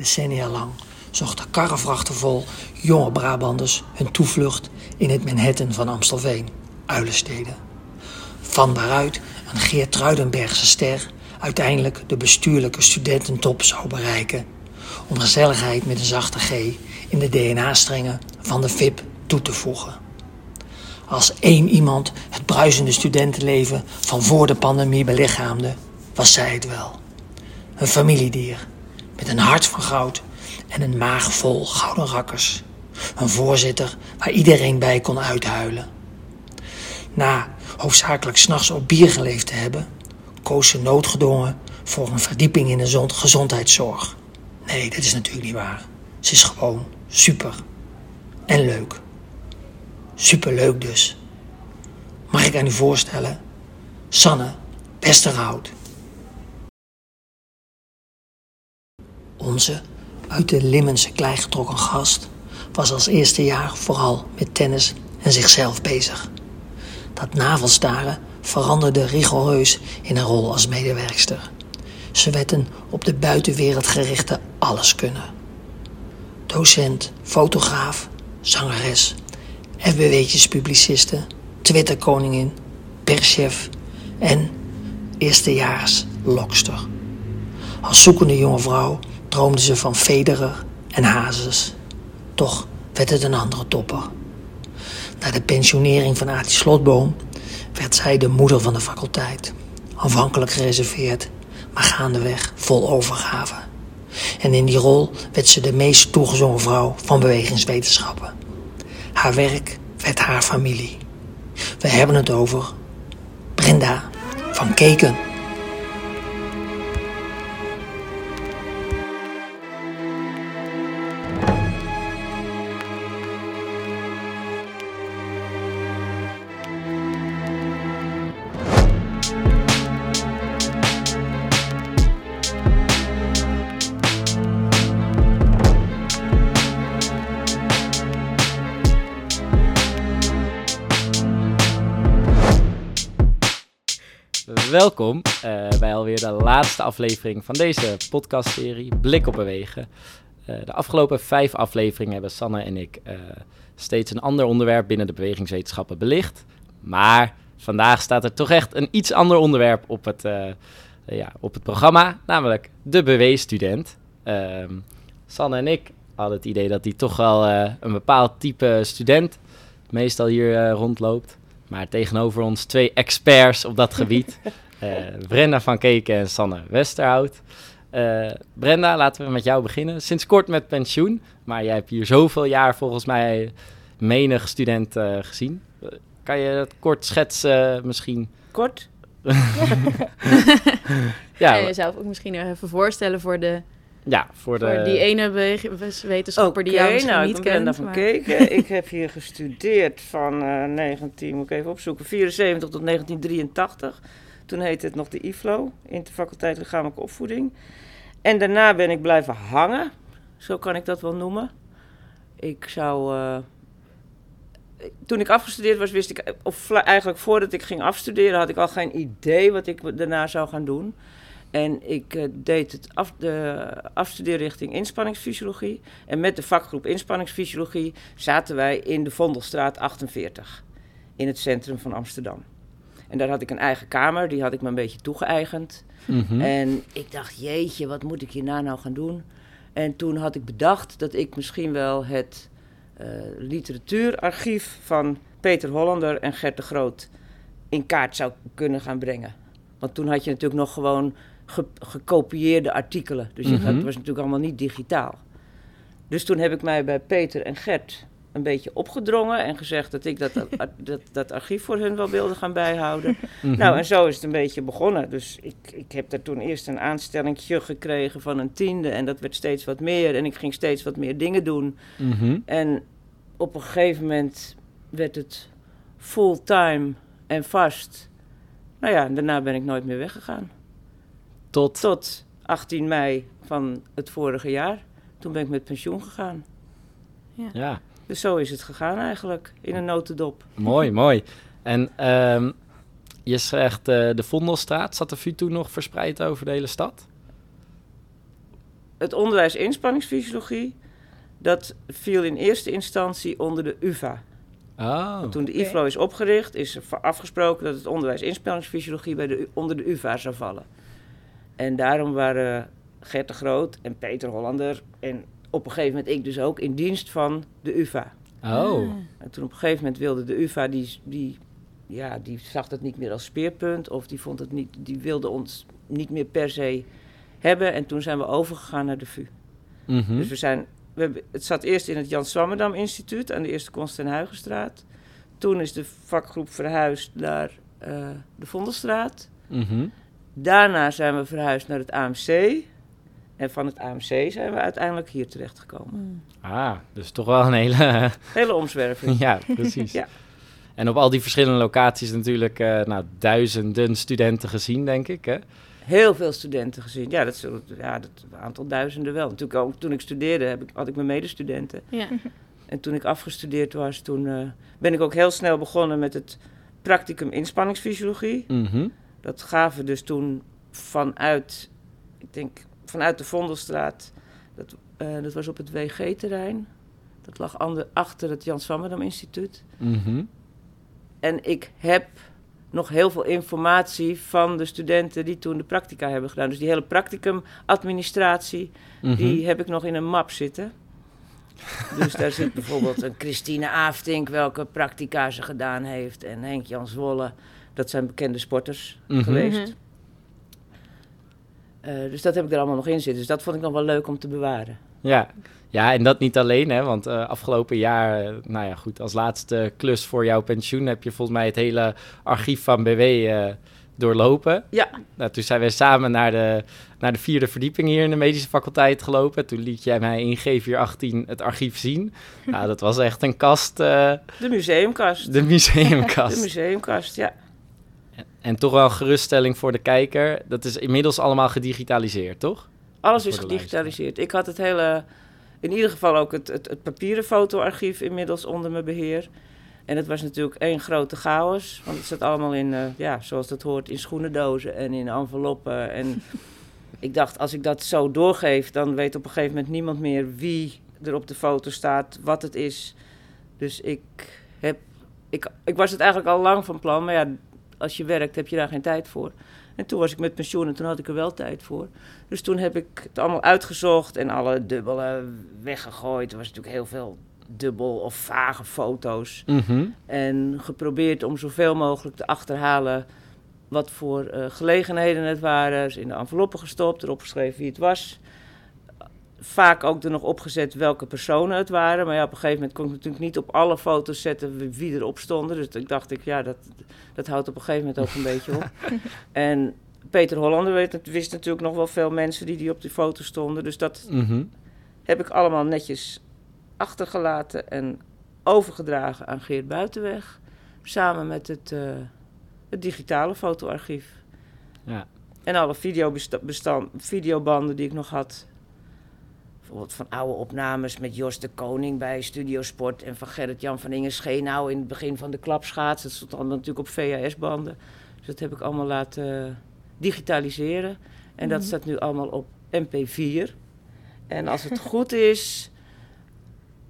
Decennia lang zochten karrevrachten vol jonge Brabanders hun toevlucht in het Manhattan van Amstelveen, Uilensteden. Van daaruit een Geertruidenbergse ster uiteindelijk de bestuurlijke studententop zou bereiken. Om gezelligheid met een zachte G in de DNA-strengen van de VIP toe te voegen. Als één iemand het bruisende studentenleven van voor de pandemie belichaamde, was zij het wel. Een familiedier met een hart van goud en een maag vol gouden rakkers. Een voorzitter waar iedereen bij kon uithuilen. Na hoofdzakelijk s'nachts op bier geleefd te hebben, koos ze noodgedwongen voor een verdieping in de gezondheidszorg. Nee, dat is natuurlijk niet waar. Ze is gewoon super. En leuk. Superleuk dus. Mag ik aan u voorstellen? Sanne Westerhout. Onze uit de Limmense klei getrokken gast was als eerste jaar vooral met tennis en zichzelf bezig. Dat navelstaren veranderde rigoureus in een rol als medewerkster. Ze werd een op de buitenwereld gerichte alleskunner. Docent, fotograaf, zangeres, FBW'tjes-publiciste, Twitterkoningin, perschef en eerstejaars lokster. Als zoekende jonge vrouw droomde ze van Federer en Hazes. Toch werd het een andere topper. Na de pensionering van Aartie Slotboom werd zij de moeder van de faculteit. Aanvankelijk gereserveerd, maar gaandeweg vol overgave. En in die rol werd ze de meest toegezongen vrouw van bewegingswetenschappen. Haar werk werd haar familie. We hebben het over Brenda van Keken. Welkom uh, bij alweer de laatste aflevering van deze podcastserie Blik op Bewegen. Uh, de afgelopen vijf afleveringen hebben Sanne en ik uh, steeds een ander onderwerp binnen de bewegingswetenschappen belicht. Maar vandaag staat er toch echt een iets ander onderwerp op het, ja, op het programma, namelijk de beweesstudent. Ehm, Sanne en ik hadden het idee dat die toch wel een bepaald type student meestal hier rondloopt. Maar tegenover ons twee experts op dat gebied. Uh, Brenda van Keken en Sanne Westerhout. Uh, Brenda, laten we met jou beginnen. Sinds kort met pensioen, maar jij hebt hier zoveel jaar volgens mij menig student uh, gezien. kan je dat kort schetsen misschien? Kort? ja, je jezelf ook misschien even voorstellen voor de ja, voor, de... voor die ene wetenschapper die jou misschien nou, niet ik kent. ben van Keken. ik heb hier gestudeerd van uh, 19, moet ik even opzoeken, 74 tot 1983. Toen heette het nog de IFLO, Interfaculteit Lichamelijke Opvoeding. En daarna ben ik blijven hangen, zo kan ik dat wel noemen. Ik zou... Uh, toen ik afgestudeerd was, wist ik, of eigenlijk voordat ik ging afstuderen, had ik al geen idee wat ik daarna zou gaan doen. En ik uh, deed het af, de afstudeerrichting inspanningsfysiologie. En met de vakgroep inspanningsfysiologie zaten wij in de Vondelstraat 48. In het centrum van Amsterdam. En daar had ik een eigen kamer, die had ik me een beetje toegeëigend. Mm En ik dacht, jeetje, wat moet ik hierna nou gaan doen? En toen had ik bedacht dat ik misschien wel het uh, literatuurarchief van Peter Hollander en Gert de Groot in kaart zou kunnen gaan brengen. Want toen had je natuurlijk nog gewoon gekopieerde artikelen. Dus mm -hmm. het was natuurlijk allemaal niet digitaal. Dus toen heb ik mij bij Peter en Gert een beetje opgedrongen en gezegd dat ik dat, dat, dat archief voor hun wel wilde gaan bijhouden. Mm -hmm. Nou, en zo is het een beetje begonnen. Dus ik, ik heb daar toen eerst een aanstellingje gekregen van een tiende en dat werd steeds wat meer en ik ging steeds wat meer dingen doen. Mm -hmm. En op een gegeven moment werd het fulltime en vast. Nou ja, en daarna ben ik nooit meer weggegaan. Tot? Tot 18 mei van het vorige jaar. Toen ben ik met pensioen gegaan. Ja. ja. Dus zo is het gegaan eigenlijk, in een notendop. Mooi, mooi. En um, je zegt uh, de Vondelstraat, zat de VU toen nog verspreid over de hele stad? het onderwijs inspanningsfysiologie, dat viel in eerste instantie onder de UvA. Oh. Toen de IFLO is opgericht, is er afgesproken dat het onderwijs inspanningsfysiologie bij de, onder de UvA zou vallen. En daarom waren Gert de Groot en Peter Hollander en op een gegeven moment ik dus ook in dienst van de UvA. Oh. En toen op een gegeven moment wilde de UvA, die, die, ja, die zag dat niet meer als speerpunt of die, vond het niet, die wilde ons niet meer per se hebben. En toen zijn we overgegaan naar de VU. Mhm. Dus we zijn, we hebben, het zat eerst in het Jan Swammerdam Instituut aan de Eerste Konst en Huigenstraat. Toen is de vakgroep verhuisd naar uh, de Vondelstraat. Mhm. Daarna zijn we verhuisd naar het AMC. En van het AMC zijn we uiteindelijk hier terechtgekomen. Ah, dus toch wel een hele... Hele omzwerving. ja, precies. Ja. En op al die verschillende locaties natuurlijk eh, nou, duizenden studenten gezien, denk ik, hè? Heel veel studenten gezien. Ja, dat is ja, dat aantal duizenden wel. Natuurlijk ook toen ik studeerde heb ik, had ik mijn medestudenten. Ja. En toen ik afgestudeerd was, toen eh, ben ik ook heel snel begonnen met het practicum inspanningsfysiologie. Mhm. Dat gaven dus toen vanuit, ik denk vanuit de Vondelstraat. Dat, eh, dat was op het WG-terrein. Dat lag ander, achter het Jan Swammerdam Instituut. Mhm. En ik heb nog heel veel informatie van de studenten die toen de practica hebben gedaan. Dus die hele practicum-administratie, Mhm. die heb ik nog in een map zitten. Dus daar zit bijvoorbeeld een Christine Aftink, welke practica ze gedaan heeft. En Henk Jan Zwolle, dat zijn bekende sporters Mhm. geweest. Mhm. Eh, dus dat heb ik er allemaal nog in zitten. Dus dat vond ik nog wel leuk om te bewaren. Ja. ja, en dat niet alleen, hè? Want eh, afgelopen jaar, eh, nou ja, goed, als laatste klus voor jouw pensioen heb je volgens mij het hele archief van BW eh, doorlopen. Ja, Nou, toen zijn we samen naar de, naar de vierde verdieping hier in de medische faculteit gelopen. Toen liet jij mij in G418 het archief zien. Nou, dat was echt een kast, eh, de museumkast. de De museumkast. museumkast, ja. En toch wel geruststelling voor de kijker. Dat is inmiddels allemaal gedigitaliseerd, toch? Alles is gedigitaliseerd. Ik had het hele, in ieder geval ook het, het, het papieren fotoarchief inmiddels onder mijn beheer. En het was natuurlijk één grote chaos. Want het zat allemaal in, eh, ja, zoals dat hoort, in schoenendozen en in enveloppen. En ik dacht, als ik dat zo doorgeef, dan weet op een gegeven moment niemand meer wie er op de foto staat, wat het is. Dus ik heb, ik, ik was het eigenlijk al lang van plan, maar ja, als je werkt heb je daar geen tijd voor. En toen was ik met pensioen en toen had ik er wel tijd voor. Dus toen heb ik het allemaal uitgezocht en alle dubbele weggegooid. Er was natuurlijk heel veel dubbel of vage foto's. Mhm. En geprobeerd om zoveel mogelijk te achterhalen wat voor eh, gelegenheden het waren. Dus in de enveloppen gestopt, erop geschreven wie het was. Vaak ook er nog opgezet welke personen het waren. Maar ja, op een gegeven moment kon ik natuurlijk niet op alle foto's zetten wie- erop stonden. Dus ik dacht ik, ja, dat, dat houdt op een gegeven moment ook een beetje op. En Peter Hollander weet, wist natuurlijk nog wel veel mensen die, die op die foto stonden. Dus dat Mhm. heb ik allemaal netjes achtergelaten en overgedragen aan Geert Buitenweg. Samen met het, eh, het digitale fotoarchief. Ja. En alle videobestand, videobanden die ik nog had. Bijvoorbeeld van oude opnames met Jos de Koning bij Studiosport. En van Gerrit-Jan van Ingen Scheenau in het begin van de klapschaats. Dat stond allemaal natuurlijk op VHS-banden. Dus dat heb ik allemaal laten digitaliseren. En dat Mhm. staat nu allemaal op MP4. En als het goed is.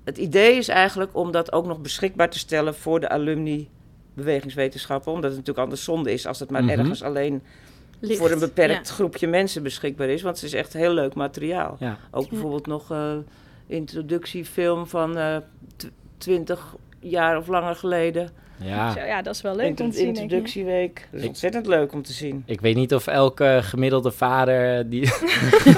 Het idee is eigenlijk om dat ook nog beschikbaar te stellen voor de alumni bewegingswetenschappen. Omdat het natuurlijk anders zonde is als het maar Mhm. ergens alleen Licht. voor een beperkt Ja. groepje mensen beschikbaar is. Want het is echt heel leuk materiaal. Ja. Ook bijvoorbeeld nog eh introductiefilm van eh, tw- 20 jaar of langer geleden. ja. Zo, ja, dat is wel leuk om te zien, introductieweek. Dat is ontzettend leuk om te zien. Ik weet niet of elke gemiddelde vader die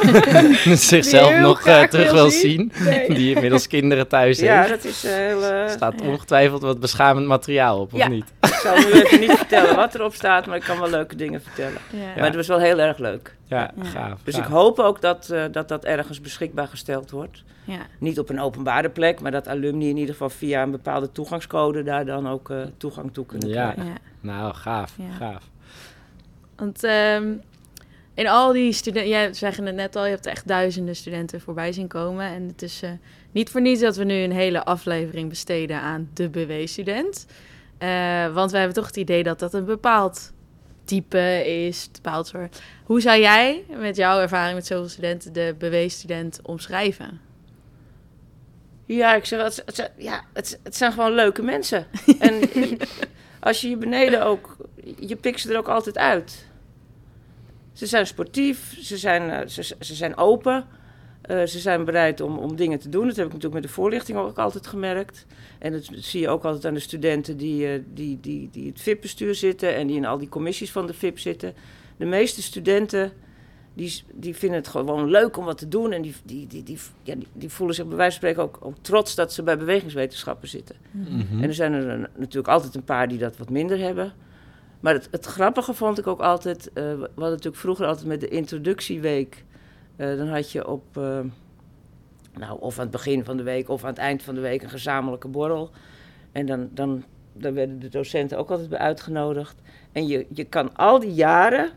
zichzelf nog eh, terug wil wil zien. Nee. Die inmiddels kinderen thuis Ja, heeft. dat is heel... staat ongetwijfeld wat beschamend materiaal op, of Ja. niet? Ik zal nu even niet vertellen wat erop staat, maar ik kan wel leuke dingen vertellen. Ja. Maar het was wel heel erg leuk. Ja, gaaf. Dus gaaf. ik hoop ook dat, eh, dat dat ergens beschikbaar gesteld wordt. Ja. Niet op een openbare plek, maar dat alumni in ieder geval via een bepaalde toegangscode daar dan ook eh, toegang toe kunnen Ja. krijgen. Ja. Nou, gaaf, Ja. gaaf. Want ehm, in al die studenten, jij zeggen het net al, je hebt echt duizenden studenten voorbij zien komen. En het is eh, niet voor niets dat we nu een hele aflevering besteden aan de BW-student. Eh, want we hebben toch het idee dat dat een bepaald type is, bepaald soort. Hoe zou jij met jouw ervaring met zoveel studenten de BW-student omschrijven? Ja, ik zeg, het, het, ja, het, het zijn gewoon leuke mensen. en als je hier beneden ook, je pikt ze er ook altijd uit. Ze zijn sportief, ze zijn, eh, ze, ze zijn open, uh, ze zijn bereid om, om dingen te doen. Dat heb ik natuurlijk met de voorlichting ook altijd gemerkt. En dat zie je ook altijd aan de studenten die, uh, die, die, die het VIP-bestuur zitten en die in al die commissies van de VIP zitten. De meeste studenten die, die vinden het gewoon leuk om wat te doen. En die, die, die, die, ja, die, die voelen zich bij wijze van spreken ook, ook trots dat ze bij bewegingswetenschappen zitten. Mhm. En er zijn er natuurlijk altijd een paar die dat wat minder hebben. Maar het, het grappige vond ik ook altijd. Uh, we hadden natuurlijk vroeger altijd met de introductieweek. Uh, dan had je op. Uh, nou, of aan het begin van de week of aan het eind van de week een gezamenlijke borrel. En dan, dan, dan werden de docenten ook altijd bij uitgenodigd. En je, je kan al die jaren,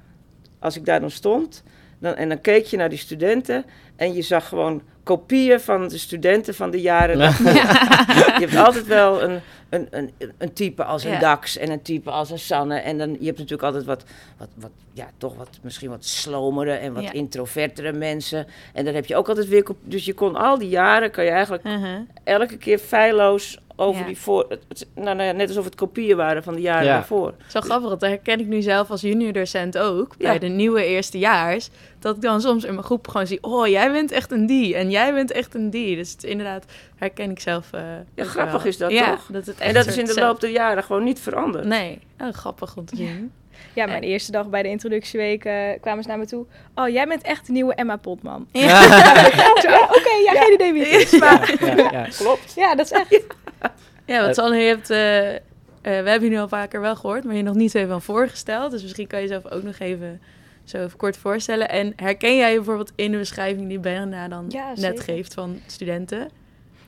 als ik daar dan stond, dan, en dan keek je naar die studenten en je zag gewoon kopieën van de studenten van de jaren. Ja. je hebt altijd wel een, een, een, een type als een ja. Dax en een type als een Sanne. En dan, je hebt natuurlijk altijd wat, wat, wat ja, toch wat, misschien wat slomere en wat ja. introvertere mensen. En dan heb je ook altijd weer, dus je kon al die jaren, kan je eigenlijk uh -huh. elke keer feilloos over ja. die voor... Het, nou, nou, net alsof het kopieën waren van de jaren Ja. daarvoor. Zo grappig, dat herken ik nu zelf als junior docent ook. Bij Ja. de nieuwe eerstejaars. Dat ik dan soms in mijn groep gewoon zie... Oh, jij bent echt een die. En jij bent echt een die. Dus het, inderdaad herken ik zelf eh, Ja, grappig wel. is dat ja, toch? Dat het En dat is in de loop der jaren gewoon niet veranderd. Nee, oh, grappig om te zien. Ja, mijn eerste dag bij de introductieweek eh, kwamen ze naar me toe. Oh, jij bent echt de nieuwe Emma Potman. Ja, Oké, ja, geen idee wie het is. Maar Ja, ja. Klopt. ja, dat is echt... Ja, wat Eh, Sanne, je hebt... eh, eh, we hebben je nu al vaker wel gehoord, maar je nog niet even voorgesteld. Dus misschien kan je jezelf ook nog even zo even kort voorstellen. En herken jij bijvoorbeeld in de beschrijving die Berna dan Ja, net geeft van studenten?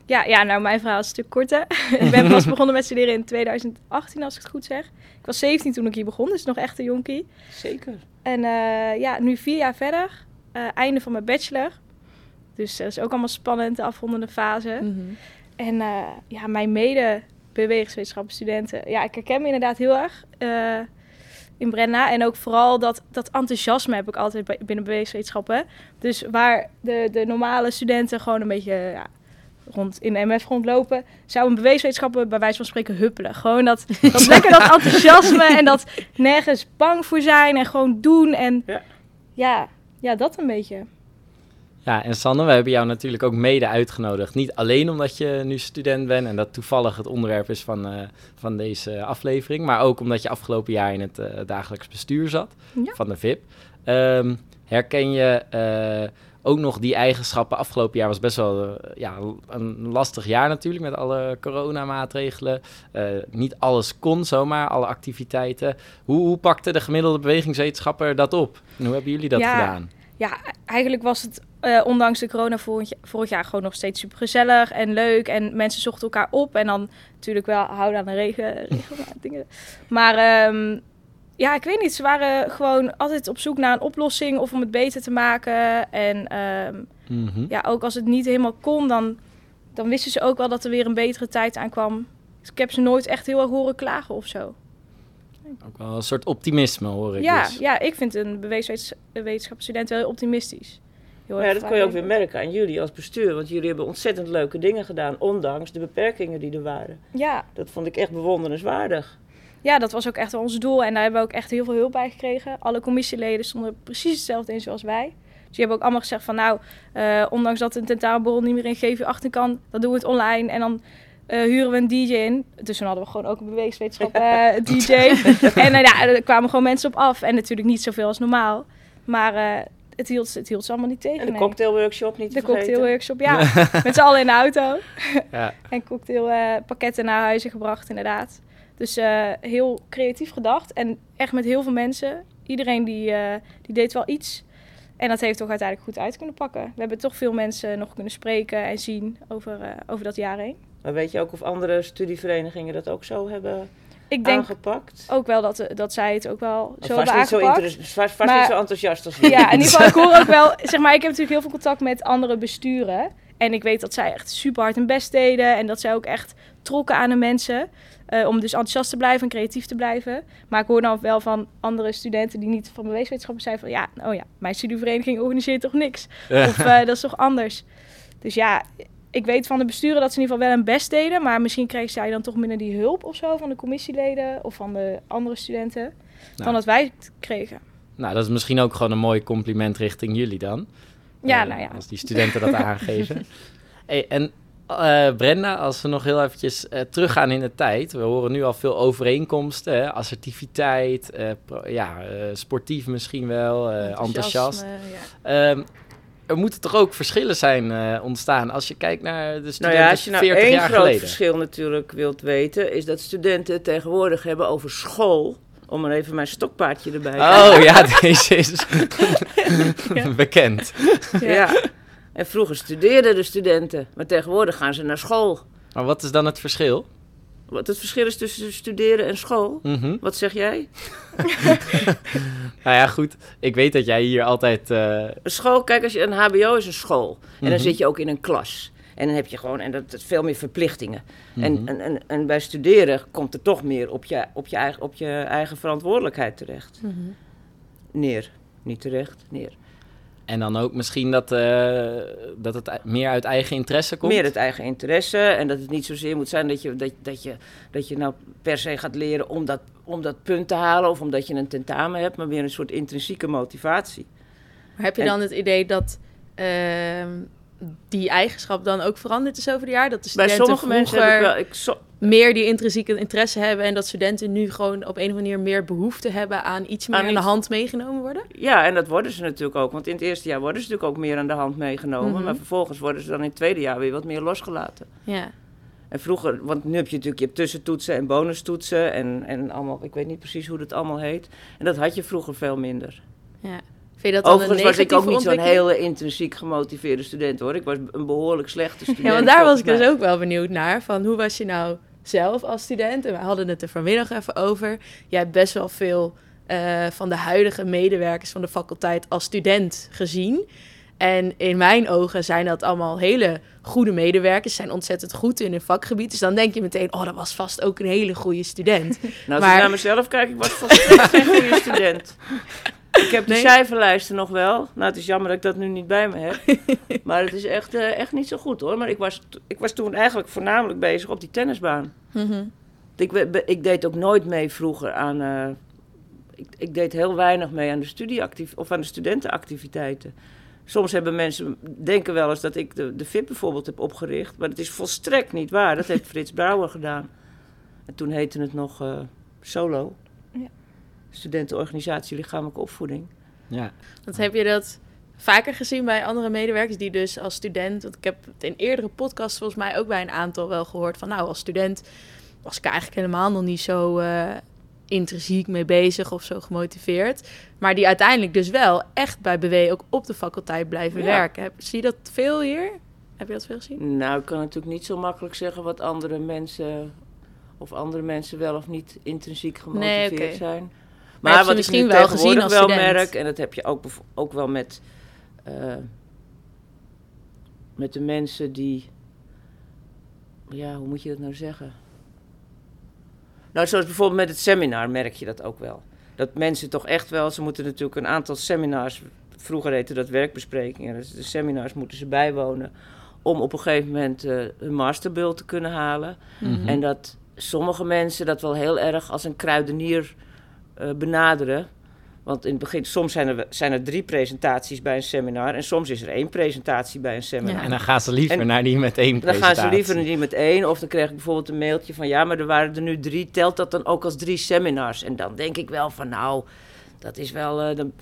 Ja, ja, nou, mijn verhaal is een stuk korter. ik ben pas begonnen met studeren in 2018, als ik het goed zeg. Ik was 17 toen ik hier begon, dus nog echt een jonkie. Zeker. En eh, ja, nu vier jaar verder. eh, einde van mijn bachelor. Dus dat is ook allemaal spannend, de afrondende fase. Mhm. En eh, ja, mijn mede bewegingswetenschappen studenten. Ja, ik herken me inderdaad heel erg eh, in Brenna. En ook vooral dat, dat enthousiasme heb ik altijd bij- binnen bewegingswetenschappen. Dus waar de, de normale studenten gewoon een beetje ja, rond in de MF rondlopen, zou een bewegingswetenschappen bij wijze van spreken huppelen. Gewoon dat, dat lekker dat enthousiasme en dat nergens bang voor zijn en gewoon doen. En Ja. ja, ja dat een beetje. Ja, en Sanne, we hebben jou natuurlijk ook mede uitgenodigd. Niet alleen omdat je nu student bent en dat toevallig het onderwerp is van, eh, van deze aflevering, maar ook omdat je afgelopen jaar in het eh, dagelijks bestuur zat Ja. van de VIP. Ehm, herken je eh, ook nog die eigenschappen? Afgelopen jaar was best wel ja, een lastig jaar natuurlijk met alle coronamaatregelen. Niet alles kon zomaar, alle activiteiten. Hoe, hoe pakte de gemiddelde bewegingswetenschapper dat op? En hoe hebben jullie dat Ja, gedaan? Ja, eigenlijk was het eh, ondanks de corona vorig, vorig jaar gewoon nog steeds super gezellig en leuk. En mensen zochten elkaar op. En dan natuurlijk wel houden aan de regen, dingen. Maar ehm, ja, ik weet niet. Ze waren gewoon altijd op zoek naar een oplossing of om het beter te maken. En ehm, Mhm. ja, ook als het niet helemaal kon, dan, dan wisten ze ook wel dat er weer een betere tijd aankwam. Dus ik heb ze nooit echt heel erg horen klagen of zo. Ook wel een soort optimisme hoor ik Ja, dus. ja, ik vind een bewegingswetenschapsstudent wel heel optimistisch. Heel ja, dat kon je ook weer merken aan jullie als bestuur. Want jullie hebben ontzettend leuke dingen gedaan, ondanks de beperkingen die er waren. Ja, Dat vond ik echt bewonderenswaardig. ja, dat was ook echt ons doel. En daar hebben we ook echt heel veel hulp bij gekregen. Alle commissieleden stonden precies hetzelfde in zoals wij. Dus die hebben ook allemaal gezegd van nou, eh, ondanks dat een tentamenborrel niet meer in GV18 kan, dan doen we het online. En dan eh, huren we een DJ in. Dus toen hadden we gewoon ook een bewegingswetenschap eh, DJ. en ja, er kwamen gewoon mensen op af. En natuurlijk niet zoveel als normaal. Maar het, hield, het hield ze allemaal niet tegen. En de nee. cocktailworkshop niet De cocktailworkshop, ja. Met z'n allen in de auto. Ja. En cocktailpakketten naar huizen gebracht, inderdaad. Dus eh, heel creatief gedacht. En echt met heel veel mensen. Iedereen die, eh, die deed wel iets. En dat heeft toch uiteindelijk goed uit kunnen pakken. We hebben toch veel mensen nog kunnen spreken en zien over, eh, over dat jaar heen. Maar weet je ook of andere studieverenigingen dat ook zo hebben Ik denk aangepakt? ook wel dat, eh, dat zij het ook wel zo vast hebben niet zo, aangepakt. interess- vast, vast Maar- niet zo enthousiast als jullie. Ja, in ieder geval, ik hoor ook wel, zeg maar, ik heb natuurlijk heel veel contact met andere besturen. En ik weet dat zij echt super hard hun best deden en dat zij ook echt trokken aan de mensen. Eh, om dus enthousiast te blijven en creatief te blijven. Maar ik hoor dan wel van andere studenten die niet van beweeswetenschappen zijn van ja, oh ja, mijn studievereniging organiseert toch niks. Of eh, dat is toch anders. Dus ja, ik weet van de besturen dat ze in ieder geval wel hun best deden. Maar misschien kregen zij dan toch minder die hulp of zo van de commissieleden of van de andere studenten. Dan Nou. dat wij het kregen. Nou, dat is misschien ook gewoon een mooi compliment richting jullie dan. Ja, Eh, nou ja. Als die studenten dat aangeven. hey, en eh, Brenda, als we nog heel eventjes eh, teruggaan in de tijd. We horen nu al veel overeenkomsten. Hè? Assertiviteit, pro- ja, sportief misschien wel, enthousiast. ja. Ehm, er moeten toch ook verschillen zijn eh, ontstaan als je kijkt naar de Nou studenten ja, als je nou 40 één jaar groot geleden. verschil natuurlijk wilt weten, is dat studenten het tegenwoordig hebben over school. Om maar even mijn stokpaardje erbij te Oh ja, deze is bekend. Ja. En vroeger studeerden de studenten, maar tegenwoordig gaan ze naar school. Maar wat is dan het verschil? Wat het verschil is tussen studeren en school? Mhm. Wat zeg jij? Nou ja, goed. Ik weet dat jij hier altijd... eh, Een school, kijk, als je een HBO is een school. En Mhm. dan zit je ook in een klas. En dan heb je gewoon, en dat, dat veel meer verplichtingen. en, Mhm. en, en, en bij studeren komt er toch meer op je, op je, eigen, op je eigen verantwoordelijkheid terecht. Mhm. Neer. Niet terecht, neer. En dan ook misschien dat, eh, dat het meer uit eigen interesse komt? Meer het eigen interesse. En dat het niet zozeer moet zijn dat je, dat, dat je, dat je nou per se gaat leren om dat, om dat punt te halen. Of omdat je een tentamen hebt, maar meer een soort intrinsieke motivatie. Maar heb je En- dan het idee dat ehm, die eigenschap dan ook veranderd is over de jaar? Dat de Bij studenten sommige mensen heb ik wel... Ik, so- meer die intrinsieke interesse hebben... en dat studenten nu gewoon op een of andere manier meer behoefte hebben... aan iets meer Aan aan de hand meegenomen worden? Ja, en dat worden ze natuurlijk ook. Want in het eerste jaar worden ze natuurlijk ook meer aan de hand meegenomen. Mhm. Maar vervolgens worden ze dan in het tweede jaar weer wat meer losgelaten. Ja. En vroeger, want nu heb je natuurlijk je hebt tussentoetsen en bonustoetsen en, en allemaal, ik weet niet precies hoe dat allemaal heet. En dat had je vroeger veel minder. ja. Vind je dat dan Overigens een was ik ook niet zo'n hele intrinsiek gemotiveerde student hoor. Ik was een behoorlijk slechte student. Ja, want daar was ik dus ook wel benieuwd naar. Van hoe was je nou zelf als student? En we hadden het er vanmiddag even over. Jij hebt best wel veel eh, van de huidige medewerkers van de faculteit als student gezien. En in mijn ogen zijn dat allemaal hele goede medewerkers. Zijn ontzettend goed in hun vakgebied. Dus dan denk je meteen, oh, dat was vast ook een hele goede student. Nou, als Maar- ik naar mezelf kijk, ik was volstrekt geen goede student. Ik heb de Nee? cijferlijsten nog wel. Nou, het is jammer dat ik dat nu niet bij me heb. Maar het is echt, eh, echt niet zo goed hoor. Maar ik was, ik was toen eigenlijk voornamelijk bezig op die tennisbaan. Mhm. Ik, ik deed ook nooit mee vroeger aan. eh, ik, ik deed heel weinig mee aan de studieactief of aan de studentenactiviteiten. Soms hebben mensen denken wel eens dat ik de, de VIP bijvoorbeeld heb opgericht, maar dat is volstrekt niet waar. Dat heeft Frits Brouwer gedaan. En toen heette het nog eh, Solo. Studentenorganisatie Lichamelijke Opvoeding. Ja. Want heb je dat vaker gezien bij andere medewerkers die dus als student... Want ik heb het in eerdere podcasts volgens mij ook bij een aantal wel gehoord van... Nou, als student was ik eigenlijk helemaal nog niet zo eh, intrinsiek mee bezig of zo gemotiveerd. Maar die uiteindelijk dus wel echt bij BW ook op de faculteit blijven Ja. werken. Heb, zie je dat veel hier? Heb je dat veel gezien? Nou, ik kan natuurlijk niet zo makkelijk zeggen wat andere mensen of andere mensen wel of niet intrinsiek gemotiveerd Nee, zijn. Maar wat misschien ik nu wel gezien als wel student? merk, en dat heb je ook, ook wel met, eh, met de mensen die, ja, hoe moet je dat nou zeggen? Nou, zoals bijvoorbeeld met het seminar merk je dat ook wel. Dat mensen toch echt wel, ze moeten natuurlijk een aantal seminars, vroeger heette dat werkbesprekingen, dus de seminars moeten ze bijwonen om op een gegeven moment eh een masterbul te kunnen halen. Mhm. En dat sommige mensen dat wel heel erg als een kruidenier eh, benaderen. Want in het begin, soms zijn er, zijn er drie presentaties bij een seminar. En soms is er één presentatie bij een seminar. En dan gaan ze liever En- naar die met één Dan gaan ze presentatie. liever niet met één. Of dan krijg ik bijvoorbeeld een mailtje van... ja, maar er waren er nu drie. Telt dat dan ook als drie seminars? En dan denk ik wel van nou, dat is wel... eh, dan,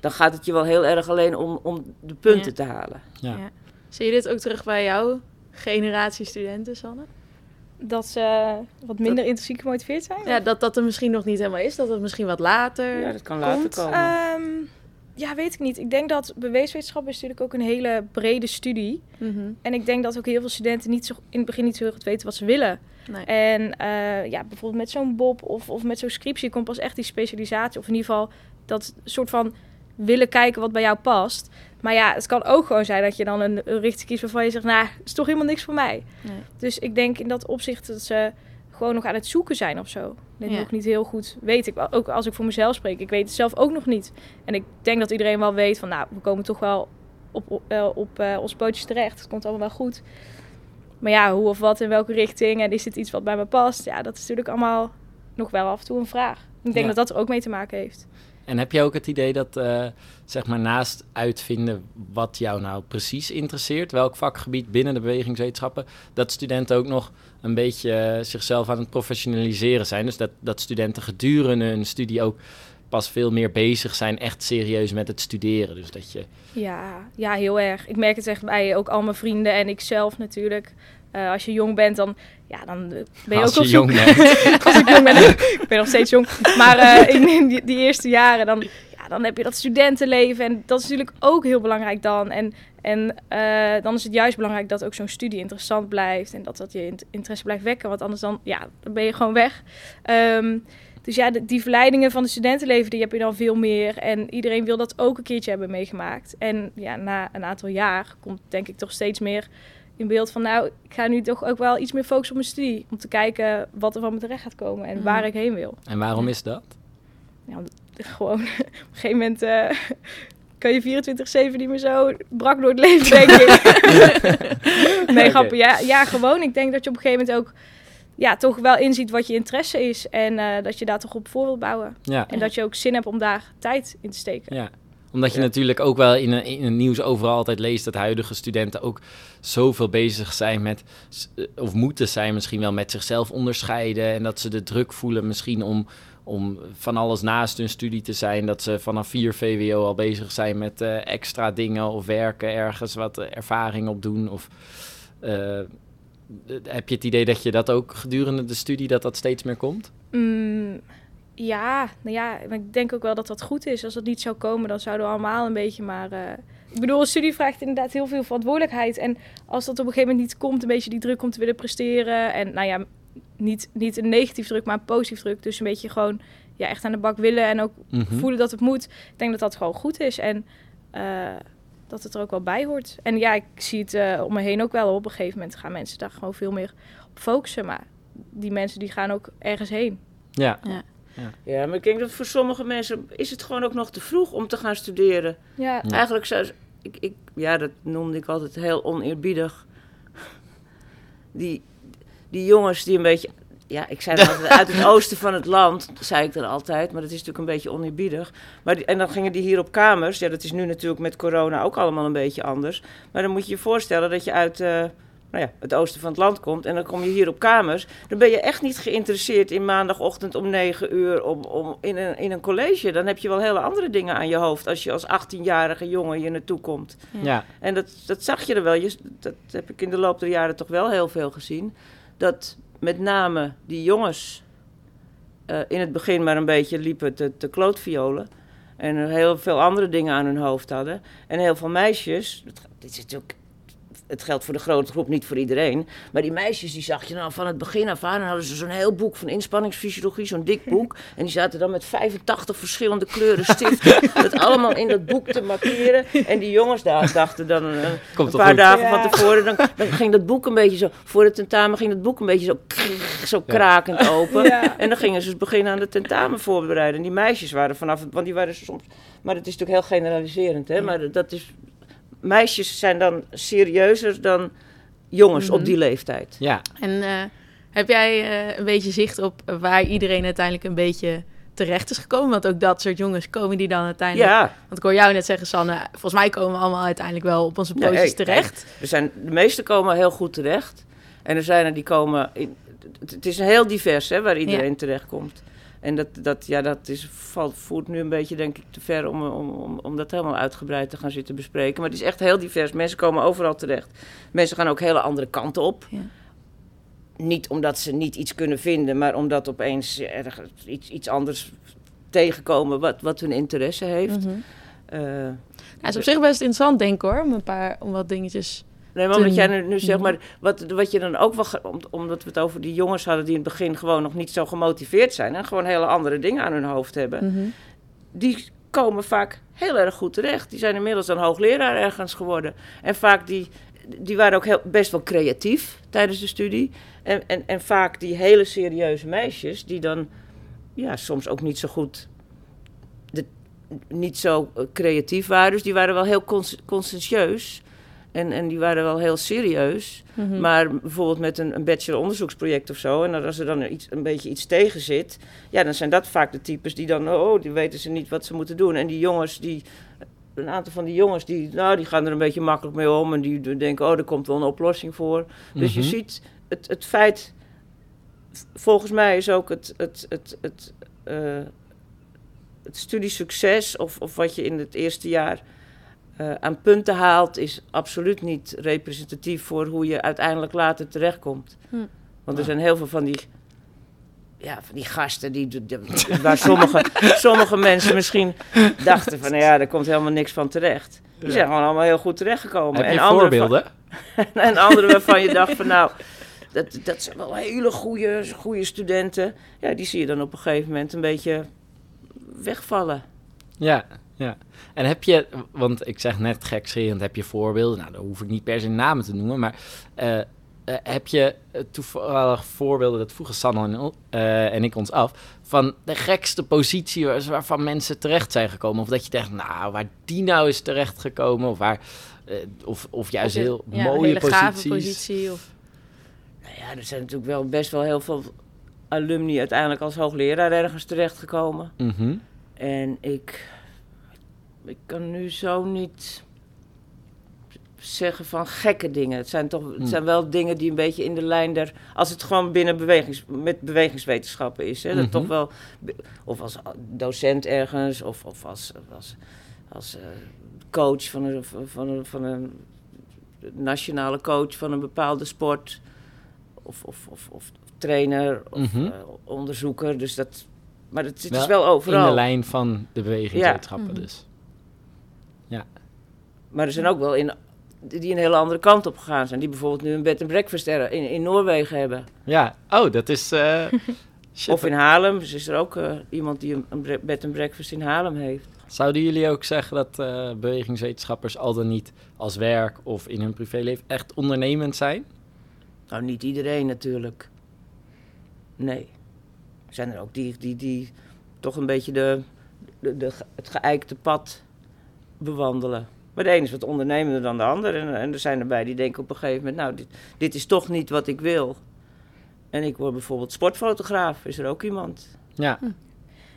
dan gaat het je wel heel erg alleen om, om de punten Ja. te halen. Ja. Ja. Zie je dit ook terug bij jouw generatie studenten, Sanne? Dat ze wat minder intrinsiek gemotiveerd zijn? Ja, dat dat er misschien nog niet helemaal is. Dat het misschien wat later Ja, dat kan later komt. komen. Ehm, ja, weet ik niet. Ik denk dat beweeswetenschap is natuurlijk ook een hele brede studie. Mhm. En ik denk dat ook heel veel studenten niet zo, in het begin niet zo heel goed weten wat ze willen. Nee. En eh, ja, bijvoorbeeld met zo'n Bob of, of met zo'n scriptie komt pas echt die specialisatie. Of in ieder geval dat soort van willen kijken wat bij jou past. Maar ja, het kan ook gewoon zijn dat je dan een, richting kiest waarvan je zegt... nou, is toch helemaal niks voor mij. Nee. Dus ik denk in dat opzicht dat ze gewoon nog aan het zoeken zijn of zo. Dat Ja. nog niet heel goed weet. Ik, ook als ik voor mezelf spreek, ik weet het zelf ook nog niet. En ik denk dat iedereen wel weet van, nou, we komen toch wel op, op, eh, op eh, ons pootjes terecht. Het komt allemaal wel goed. Maar ja, hoe of wat, in welke richting en is dit iets wat bij me past? Ja, dat is natuurlijk allemaal nog wel af en toe een vraag. Ik denk Ja. dat dat er ook mee te maken heeft. En heb je ook het idee dat, eh, zeg maar, naast uitvinden wat jou nou precies interesseert, welk vakgebied binnen de bewegingswetenschappen, dat studenten ook nog een beetje eh, zichzelf aan het professionaliseren zijn? Dus dat, dat studenten gedurende hun studie ook pas veel meer bezig zijn, echt serieus met het studeren. Dus dat je. Ja, ja, heel erg. Ik merk het echt bij ook al mijn vrienden en ik zelf natuurlijk. Eh, als je jong bent, dan, ja, dan ben je als ook op je zoek. jong bent. als ik jong ben, ik ben nog steeds jong. Maar eh, in, die, die eerste jaren, dan, ja, dan heb je dat studentenleven. En dat is natuurlijk ook heel belangrijk dan. En, en eh, dan is het juist belangrijk dat ook zo'n studie interessant blijft. En dat dat je int- interesse blijft wekken. Want anders dan, ja, dan ben je gewoon weg. Ehm, dus ja, de- die verleidingen van het studentenleven, die heb je dan veel meer. En iedereen wil dat ook een keertje hebben meegemaakt. En ja, na een aantal jaar komt denk ik toch steeds meer in beeld van... nou, ik ga nu toch ook wel iets meer focussen op mijn studie. Om te kijken wat er van me terecht gaat komen en Mhm. waar ik heen wil. En waarom is dat? Gewoon op een gegeven moment... eh, kan je 24-7 niet meer zo brak door het leven, denk ik. nee, grappig. Ja, ja, gewoon. Ik denk dat je op een gegeven moment ook... Ja, toch wel inziet wat je interesse is. En eh, dat je daar toch op voor wilt bouwen. Ja. En dat je ook zin hebt om daar tijd in te steken. Ja, omdat je natuurlijk ook wel in, in het nieuws overal altijd leest dat huidige studenten ook zoveel bezig zijn met, eh, of moeten zijn misschien wel met zichzelf onderscheiden. En dat ze de druk voelen misschien om, om van alles naast hun studie te zijn. Dat ze vanaf 4 VWO al bezig zijn met eh, extra dingen of werken ergens wat ervaring opdoen. Of eh, heb je het idee dat je dat ook gedurende de studie dat dat steeds meer komt? Mm, ja, nou ja, maar ik denk ook wel dat dat goed is. Als dat niet zou komen, dan zouden we allemaal een beetje maar... eh, ik bedoel, een studie vraagt inderdaad heel veel verantwoordelijkheid. En als dat op een gegeven moment niet komt, een beetje die druk om te willen presteren. En nou ja, niet, niet een negatief druk, maar een positief druk. Dus een beetje gewoon ja, echt aan de bak willen en ook Mhm. voelen dat het moet. Ik denk dat dat gewoon goed is en eh, dat het er ook wel bij hoort. En ja, ik zie het eh, om me heen ook wel. Op een gegeven moment gaan mensen daar gewoon veel meer op focussen. Maar die mensen die gaan ook ergens heen. Ja, Ja, maar ik denk dat voor sommige mensen is het gewoon ook nog te vroeg om te gaan studeren. Ja, Ja. Eigenlijk zou ik, ik, ja, dat noemde ik altijd heel oneerbiedig. Die, die jongens die een beetje, ja, ik zei dan altijd uit het oosten van het land, zei ik dan altijd, maar dat is natuurlijk een beetje oneerbiedig. Maar die, en dan gingen die hier op kamers, ja, dat is nu natuurlijk met corona ook allemaal een beetje anders. Maar dan moet je je voorstellen dat je uit eh, nou ja, het oosten van het land komt en dan kom je hier op kamers. Dan ben je echt niet geïnteresseerd in maandagochtend om 9 uur om, om in, een, in een college. Dan heb je wel hele andere dingen aan je hoofd als je als 18-jarige jongen hier naartoe komt. ja. En dat, dat zag je er wel. Je, dat heb ik in de loop der jaren toch wel heel veel gezien. Dat met name die jongens eh, in het begin maar een beetje liepen te, te klootviolen. En heel veel andere dingen aan hun hoofd hadden. En heel veel meisjes, dit is natuurlijk, het geldt voor de grote groep, niet voor iedereen. Maar die meisjes, die zag je nou van het begin af aan. En hadden ze zo'n heel boek van inspanningsfysiologie, zo'n dik boek. En die zaten dan met 85 verschillende kleuren stiften. dat allemaal in dat boek te markeren. En die jongens daar dachten dan een, een paar goed? dagen Ja. van tevoren. Dan, dan ging dat boek een beetje zo, voor het tentamen ging dat boek een beetje zo, zo krakend open. Ja. En dan gingen ze dus beginnen aan de tentamen voorbereiden. En die meisjes waren vanaf, het- want die waren soms, maar dat is natuurlijk heel generaliserend, hè. Maar dat is, meisjes zijn dan serieuzer dan jongens Mhm. op die leeftijd. ja. En eh, heb jij eh, een beetje zicht op waar iedereen uiteindelijk een beetje terecht is gekomen? Want ook dat soort jongens komen die dan uiteindelijk... Ja, Want ik hoor jou net zeggen, Sanne, volgens mij komen we allemaal uiteindelijk wel op onze pootjes terecht. er zijn, de meeste komen heel goed terecht. En er zijn er die komen, in, het, het is heel divers hè, waar iedereen terecht komt. En dat, dat, ja, dat is, valt, voert nu een beetje, denk ik, te ver om, om, om, om dat helemaal uitgebreid te gaan zitten bespreken. Maar het is echt heel divers. Mensen komen overal terecht. Mensen gaan ook hele andere kanten op. Ja. Niet omdat ze niet iets kunnen vinden, maar omdat opeens ergens iets, iets anders tegenkomen wat, wat hun interesse heeft. Ja, het is op zich best interessant, denk ik hoor, om een paar, om wat dingetjes... Nee, maar wat jij nu, nu zegt, maar wat, wat je dan ook wel, omdat we het over die jongens hadden die in het begin gewoon nog niet zo gemotiveerd zijn en gewoon hele andere dingen aan hun hoofd hebben, Mhm. die komen vaak heel erg goed terecht. Die zijn inmiddels dan hoogleraar ergens geworden. En vaak die, die waren ook heel, best wel creatief tijdens de studie. En, en, en vaak die hele serieuze meisjes, die dan ja, soms ook niet zo goed, niet zo creatief waren. Dus die waren wel heel cons conscientieus. En, en die waren wel heel serieus. Mhm. Maar bijvoorbeeld met een, een bachelor onderzoeksproject of zo. En als er dan iets, een beetje iets tegen zit. Ja, dan zijn dat vaak de types die dan. Oh, die weten ze niet wat ze moeten doen. En die jongens die. Een aantal van die jongens die, nou, die gaan er een beetje makkelijk mee om. En die denken, oh, er komt wel een oplossing voor. Dus je Mhm. ziet het, het feit. Volgens mij is ook het, het, het, het, eh, het studiesucces. Of, of wat je in het eerste jaar eh, aan punten haalt, is absoluut niet representatief voor hoe je uiteindelijk later terechtkomt. Hm. Want er zijn heel veel van die, ja, van die gasten die, waar sommige, sommige mensen misschien dachten van, nou ja, daar komt helemaal niks van terecht. Die zijn gewoon allemaal heel goed terechtgekomen. Heb je anderen van- voorbeelden? en anderen waarvan je dacht van, nou, dat, dat zijn wel hele goede, goede studenten. Ja, die zie je dan op een gegeven moment een beetje wegvallen. Ja, ja. En heb je, want ik zeg net gekscherend, heb je voorbeelden? Nou, dan hoef ik niet per se namen te noemen, maar eh, eh, heb je eh, toevallig voorbeelden, dat vroegen Sanne en, eh, en ik ons af, van de gekste positie waar- waarvan mensen terecht zijn gekomen? Of dat je denkt, nou, waar die nou is terechtgekomen, of waar, of, of juist Of je- heel ja, een mooie hele posities. gave positie. Of, Nou ja, er zijn natuurlijk wel best wel heel veel alumni uiteindelijk als hoogleraar ergens terechtgekomen. Mhm. En ik, ik kan nu zo niet zeggen van gekke dingen. Het zijn toch Hm. het zijn wel dingen die een beetje in de lijn der... Als het gewoon binnen bewegings, met bewegingswetenschappen is. Hè, dat Mhm. toch wel, of als docent ergens, of, of als, als, als eh, coach van een, van, een, van een nationale coach van een bepaalde sport. Of, of, of, of trainer, of Mhm. eh, onderzoeker. Dus dat... Maar het, Wel is wel overal. In de lijn van de bewegingswetenschappen dus. Maar er zijn ook wel in, die een hele andere kant op gegaan zijn. Die bijvoorbeeld nu een bed and breakfast er in, in Noorwegen hebben. Ja, oh, dat is... eh. Of in Haarlem. Dus is er ook eh, iemand die een, bed and breakfast in Haarlem heeft. Zouden jullie ook zeggen dat eh, bewegingswetenschappers al dan niet als werk of in hun privéleven echt ondernemend zijn? Nou, niet iedereen natuurlijk. Nee. Er zijn er ook die, die, die toch een beetje de, de, het geëikte pad bewandelen. Maar de een is wat ondernemender dan de ander. En, en er zijn erbij die denken op een gegeven moment... nou, dit, dit is toch niet wat ik wil. En ik word bijvoorbeeld sportfotograaf. Is er ook iemand? Ja,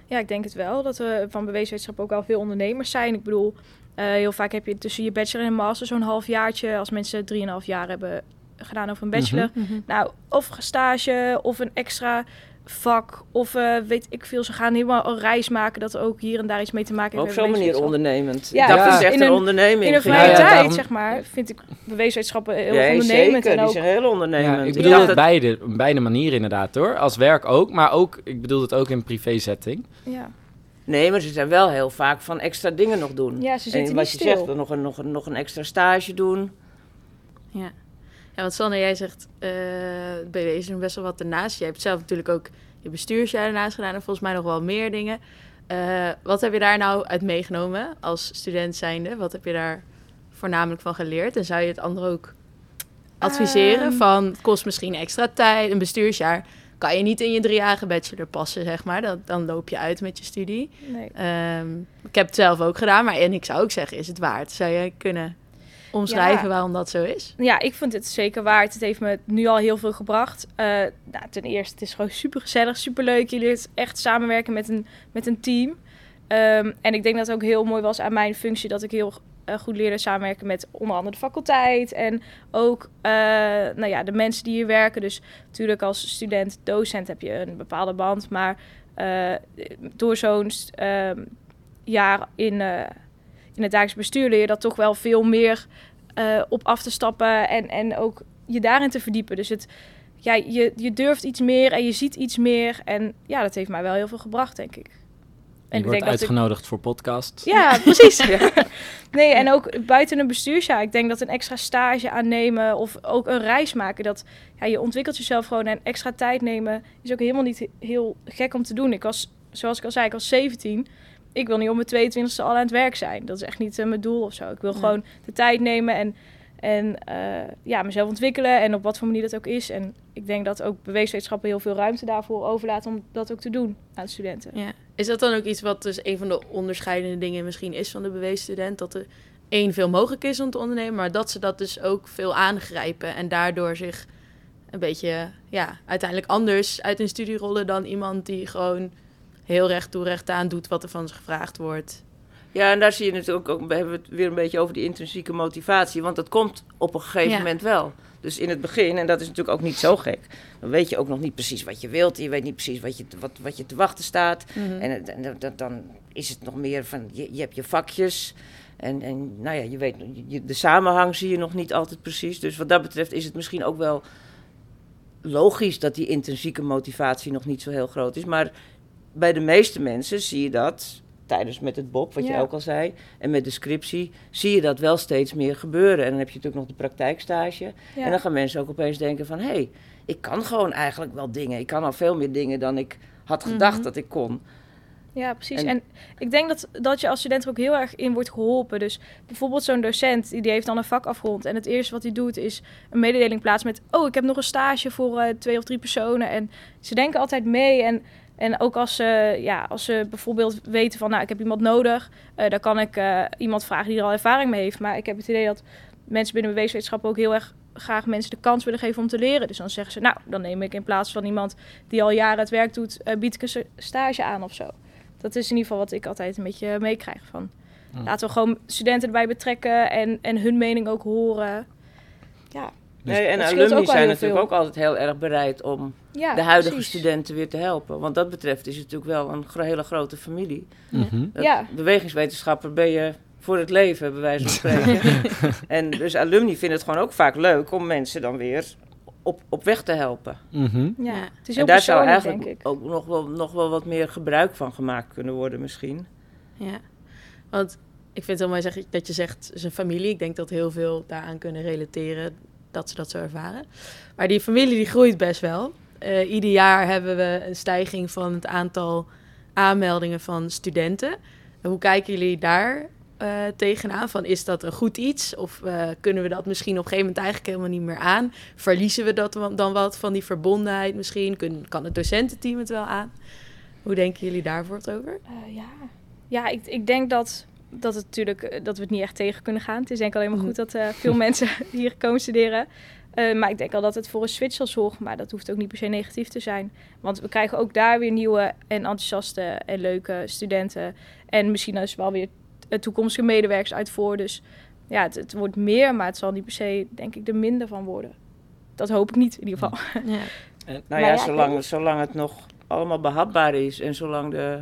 Ja, ik denk het wel. Dat er van beweeswetenschap ook wel veel ondernemers zijn. Ik bedoel, eh, heel vaak heb je tussen je bachelor en master zo'n halfjaartje. Als mensen 3,5 jaar hebben gedaan over een bachelor. Mhm. Nou, of stage, of een extra vak, of eh, weet ik veel. Ze gaan helemaal een reis maken dat er ook hier en daar iets mee te maken Op heeft. met zo'n manier ondernemend. Ja, dat ja. is echt een, een- onderneming. In een vind vrije. Ja, tijd, daarom- zeg maar, vind ik beweeswetenschappen heel Ja, ondernemend. zeker. En Die ook, zijn heel ondernemend. ja ik bedoel het dat- beide, beide manieren inderdaad hoor. Als werk ook, maar ook, ik bedoel het ook in privézetting. ja. Nee, maar ze zijn wel heel vaak van extra dingen nog doen. ja, ze zitten en niet wat je stil. zegt, nog een, nog, een, nog een extra stage doen. Ja. Ja, want Sanne, jij zegt, eh BW is er best wel wat ernaast. Jij hebt zelf natuurlijk ook je bestuursjaar ernaast gedaan en volgens mij nog wel meer dingen. Eh, wat heb je daar nou uit meegenomen als student zijnde? Wat heb je daar voornamelijk van geleerd? En zou je het anderen ook adviseren Ehm. van, het kost misschien extra tijd, een bestuursjaar kan je niet in je driejarige bachelor passen, zeg maar. Dan, dan loop je uit met je studie. Nee. Ehm, ik heb het zelf ook gedaan, maar en ik zou ook zeggen, is het waard? Zou je kunnen omschrijven Ja. waarom dat zo is? Ja, ik vind het zeker waard. Het heeft me nu al heel veel gebracht. Eh, nou, ten eerste, het is gewoon super gezellig, super leuk. Je leert echt samenwerken met een, met een team. Ehm, en ik denk dat het ook heel mooi was aan mijn functie dat ik heel eh, goed leerde samenwerken met onder andere de faculteit. En ook eh, nou ja, de mensen die hier werken. Dus natuurlijk als student, docent heb je een bepaalde band. Maar door zo'n ehm, jaar in, in het dagelijks bestuur leer je dat toch wel veel meer eh, op af te stappen en, en ook je daarin te verdiepen. Dus het, ja, je, je durft iets meer en je ziet iets meer. En ja, dat heeft mij wel heel veel gebracht, denk ik. En je ik wordt denk dat ik- uitgenodigd voor podcast. Ja, precies. Nee, en ook buiten een bestuursjaar. Ik denk dat een extra stage aannemen of ook een reis maken, dat ja, je ontwikkelt jezelf gewoon en extra tijd nemen is ook helemaal niet he- heel gek om te doen. Ik was, zoals ik al zei, ik was 17. Ik wil niet om mijn 22e al aan het werk zijn. Dat is echt niet eh, mijn doel of zo. Ik wil gewoon de tijd nemen en En eh, ja, mezelf ontwikkelen en op wat voor manier dat ook is. En ik denk dat ook beweegswetenschappen heel veel ruimte daarvoor overlaten om dat ook te doen aan studenten. Ja. Is dat dan ook iets wat dus een van de onderscheidende dingen misschien is van de beweesstudent? Dat er één veel mogelijk is om te ondernemen, maar dat ze dat dus ook veel aangrijpen en daardoor zich een beetje ja, uiteindelijk anders uit een studie rollen dan iemand die gewoon heel recht toe recht aan doet wat er van ze gevraagd wordt. Ja, en daar zie je natuurlijk ook, we hebben het weer een beetje over die intrinsieke motivatie, want dat komt op een gegeven Ja. moment wel. Dus in het begin, en dat is natuurlijk ook niet zo gek, dan weet je ook nog niet precies wat je wilt, je weet niet precies wat je, te- wat, wat je te wachten staat. En, het- en dat- dan is het nog meer van, je, je hebt je vakjes. En, en nou ja, je weet, je- de samenhang zie je nog niet altijd precies. Dus wat dat betreft is het misschien ook wel logisch dat die intrinsieke motivatie nog niet zo heel groot is. Maar bij de meeste mensen zie je dat tijdens met het Bob, wat je ook al zei, en met de scriptie, zie je dat wel steeds meer gebeuren. En dan heb je natuurlijk nog de praktijkstage. Ja. En dan gaan mensen ook opeens denken van, hé, hey, ik kan gewoon eigenlijk wel dingen. Ik kan al veel meer dingen dan ik had gedacht Mhm. dat ik kon. Ja, precies. En- En, ik denk dat, dat je als student er ook heel erg in wordt geholpen. Dus bijvoorbeeld zo'n docent, die die heeft dan een vak afgerond. En het eerste wat hij doet is een mededeling plaatsen met... oh, ik heb nog een stage voor eh, twee of drie personen. En ze denken altijd mee. En, en ook als ze, ja, als ze bijvoorbeeld weten van... nou, ik heb iemand nodig. eh, dan kan ik eh, iemand vragen die er al ervaring mee heeft. Maar ik heb het idee dat mensen binnen beweeswetenschappen ook heel erg graag mensen de kans willen geven om te leren. Dus dan zeggen ze, nou, dan neem ik in plaats van iemand die al jaren het werk doet, eh, bied ik een sta- stage aan of zo. Dat is in ieder geval wat ik altijd een beetje meekrijg van. Ja. Laten we gewoon studenten erbij betrekken en, en hun mening ook horen. Ja, Dus nee, en alumni zijn natuurlijk veel. ook altijd heel erg bereid om ja de huidige precies. studenten weer te helpen. Want dat betreft is het natuurlijk wel een gro- hele grote familie. Mhm. Ja. Bewegingswetenschapper ben je voor het leven, bij wijze van spreken. en dus alumni vinden het gewoon ook vaak leuk om mensen dan weer op, op weg te helpen. Mhm. Ja, Ja. het is heel en daar zou eigenlijk ook nog wel, nog wel wat meer gebruik van gemaakt kunnen worden misschien. Ja, want ik vind het heel mooi zeg- dat je zegt zijn familie. Ik denk dat heel veel daaraan kunnen relateren dat ze dat zo ervaren. Maar die familie die groeit best wel. Eh, ieder jaar hebben we een stijging van het aantal aanmeldingen van studenten. Hoe kijken jullie daar eh, tegenaan? Van, is dat een goed iets? Of eh, kunnen we dat misschien op een gegeven moment eigenlijk helemaal niet meer aan? Verliezen we dat dan wat van die verbondenheid misschien? Kun, kan het docententeam het wel aan? Hoe denken jullie daar voor het over? Ja, ja ik, ik denk dat, dat, het natuurlijk, dat we het niet echt tegen kunnen gaan. Het is denk ik alleen maar Mhm. goed dat veel mensen hier komen studeren. Eh, maar ik denk al dat het voor een switch zal zorgen. Maar dat hoeft ook niet per se negatief te zijn. Want we krijgen ook daar weer nieuwe en enthousiaste en leuke studenten. En misschien dus wel weer eh, toekomstige medewerkers uit voor. Dus ja, het, het wordt meer, maar het zal niet per se, denk ik, er minder van worden. Dat hoop ik niet in ieder geval. Ja. Nou Maar ja, ja, zolang, zolang het nog allemaal behapbaar is en zolang de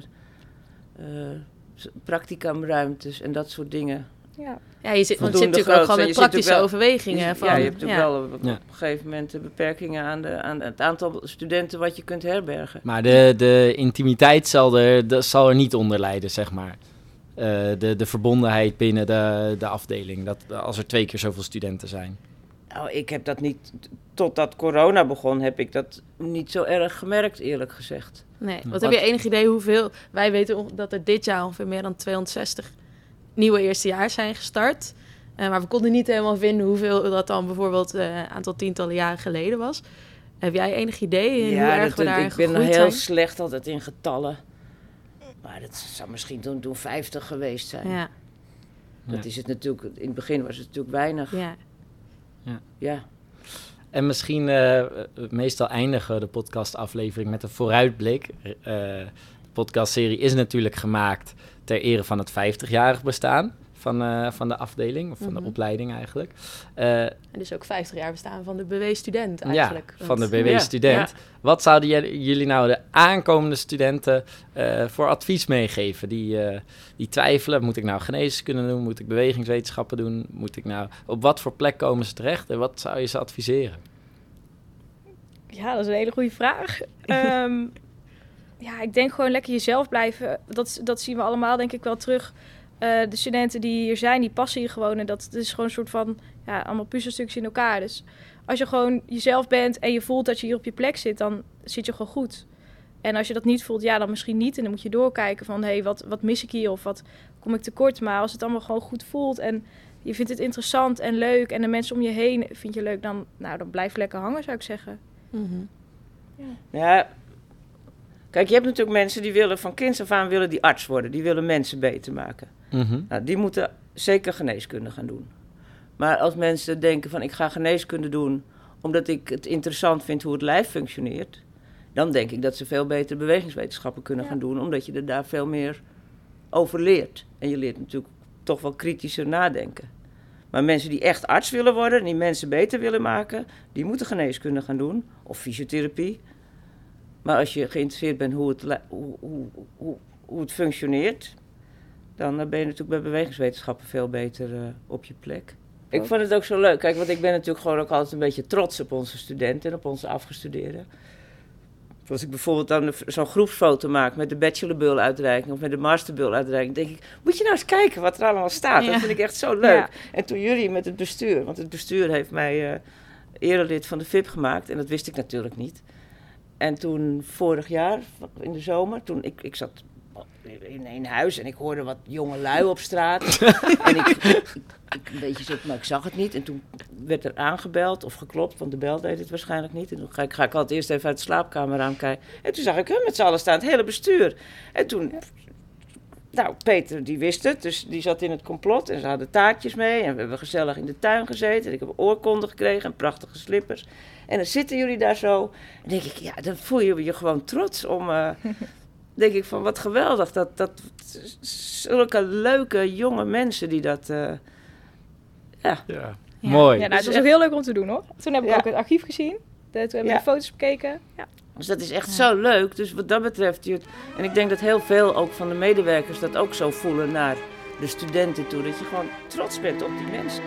eh, s- practicumruimtes en dat soort dingen. Ja, Ja, je zit, want je zit natuurlijk ook gewoon met praktische overwegingen. Je- van, ja, je hebt natuurlijk ja. wel op, een gegeven moment de beperkingen aan, de, aan het aantal studenten wat je kunt herbergen. Maar de, de intimiteit zal er, dat zal er niet onder lijden, zeg maar. Eh, de, de verbondenheid binnen de, de afdeling. Dat, als er twee keer zoveel studenten zijn. Nou, ik heb dat niet, totdat corona begon, heb ik dat niet zo erg gemerkt, eerlijk gezegd. Nee, wat Wat- heb je enig idee hoeveel... Wij weten dat er dit jaar ongeveer meer dan 260 nieuwe eerstejaars zijn gestart. Eh, maar we konden niet helemaal vinden hoeveel dat dan bijvoorbeeld eh, een aantal tientallen jaren geleden was. Heb jij enig idee in hoe erg dat- we daar ik ben heel zijn? slecht altijd in getallen. Maar dat zou misschien toen, toen 50 geweest zijn. Ja, Dat Ja. is het natuurlijk, in het begin was het natuurlijk weinig. ja. Ja. En misschien, eh, meestal eindigen we de podcastaflevering met een vooruitblik. Eh, podcastserie is natuurlijk gemaakt ter ere van het 50-jarig bestaan van, eh, van de afdeling, of van de Mhm. opleiding eigenlijk. Eh, En dus ook 50 jaar bestaan van de BW-student ja, eigenlijk. van de BW-student. Ja, Wat zouden jullie nou de aankomende studenten eh, voor advies meegeven? Die, eh, die twijfelen, moet ik nou geneeskunde doen? Moet ik bewegingswetenschappen doen? Moet ik nou, op wat voor plek komen ze terecht? En wat zou je ze adviseren? Ja, dat is een hele goede vraag. Ehm, ja, ik denk gewoon lekker jezelf blijven. Dat, dat zien we allemaal denk ik wel terug. Eh, de studenten die hier zijn, die passen hier gewoon. En dat, dat is gewoon een soort van, ja, allemaal puzzelstukjes in elkaar. Dus als je gewoon jezelf bent en je voelt dat je hier op je plek zit, dan zit je gewoon goed. En als je dat niet voelt, ja, dan misschien niet. En dan moet je doorkijken van, hé, hey, wat, wat mis ik hier? Of wat kom ik tekort? Maar als het allemaal gewoon goed voelt en je vindt het interessant en leuk en de mensen om je heen vind je leuk, dan, nou, dan blijf lekker hangen, zou ik zeggen. Mhm. Ja, kijk, je hebt natuurlijk mensen die willen van kinds af aan willen die arts worden. Die willen mensen beter maken. Mhm. Nou, die moeten zeker geneeskunde gaan doen. Maar als mensen denken van ik ga geneeskunde doen omdat ik het interessant vind hoe het lijf functioneert, dan denk ik dat ze veel beter bewegingswetenschappen kunnen Ja. gaan doen, omdat je er daar veel meer over leert. En je leert natuurlijk toch wel kritischer nadenken. Maar mensen die echt arts willen worden en die mensen beter willen maken, die moeten geneeskunde gaan doen of fysiotherapie. Maar als je geïnteresseerd bent hoe het, hoe, hoe, hoe, hoe het functioneert, dan eh, ben je natuurlijk bij bewegingswetenschappen veel beter eh, op je plek. Ik vond het ook zo leuk. Kijk, want ik ben natuurlijk gewoon ook altijd een beetje trots op onze studenten en op onze afgestudeerden. Als ik bijvoorbeeld dan zo'n groepsfoto maak met de bachelorbul-uitreiking of met de masterbul-uitreiking, denk ik, moet je nou eens kijken wat er allemaal staat. Ja. Dat vind ik echt zo leuk. Ja. En toen jullie met het bestuur, want het bestuur heeft mij eh erelid van de VIP gemaakt en dat wist ik natuurlijk niet. En toen vorig jaar, in de zomer, toen ik, ik zat in een huis en ik hoorde wat jonge lui op straat. en ik, ik, ik een beetje zo, maar ik zag het niet. En toen werd er aangebeld of geklopt, want de bel deed het waarschijnlijk niet. En toen ga ik, ga ik altijd eerst even uit de slaapkamer kijken. En toen zag ik hem met z'n allen staan, het hele bestuur. En toen, nou, Peter die wist het, dus die zat in het complot. En ze hadden taartjes mee en we hebben gezellig in de tuin gezeten. En ik heb oorkonden gekregen en prachtige slippers. En dan zitten jullie daar zo. En denk ik, ja, dan voel je je gewoon trots om... eh, denk ik van, wat geweldig. Dat, dat zulke leuke jonge mensen die dat... eh, ja, Ja. Ja. Mooi. Ja, nou, Dus het was ook heel leuk om te doen hoor. Toen heb ik Ja. ook het archief gezien. Hebben we Ja. de foto's bekeken. Ja. Dus dat is echt zo leuk. Dus wat dat betreft, je, en ik denk dat heel veel ook van de medewerkers dat ook zo voelen naar de studenten toe. Dat je gewoon trots bent op die mensen.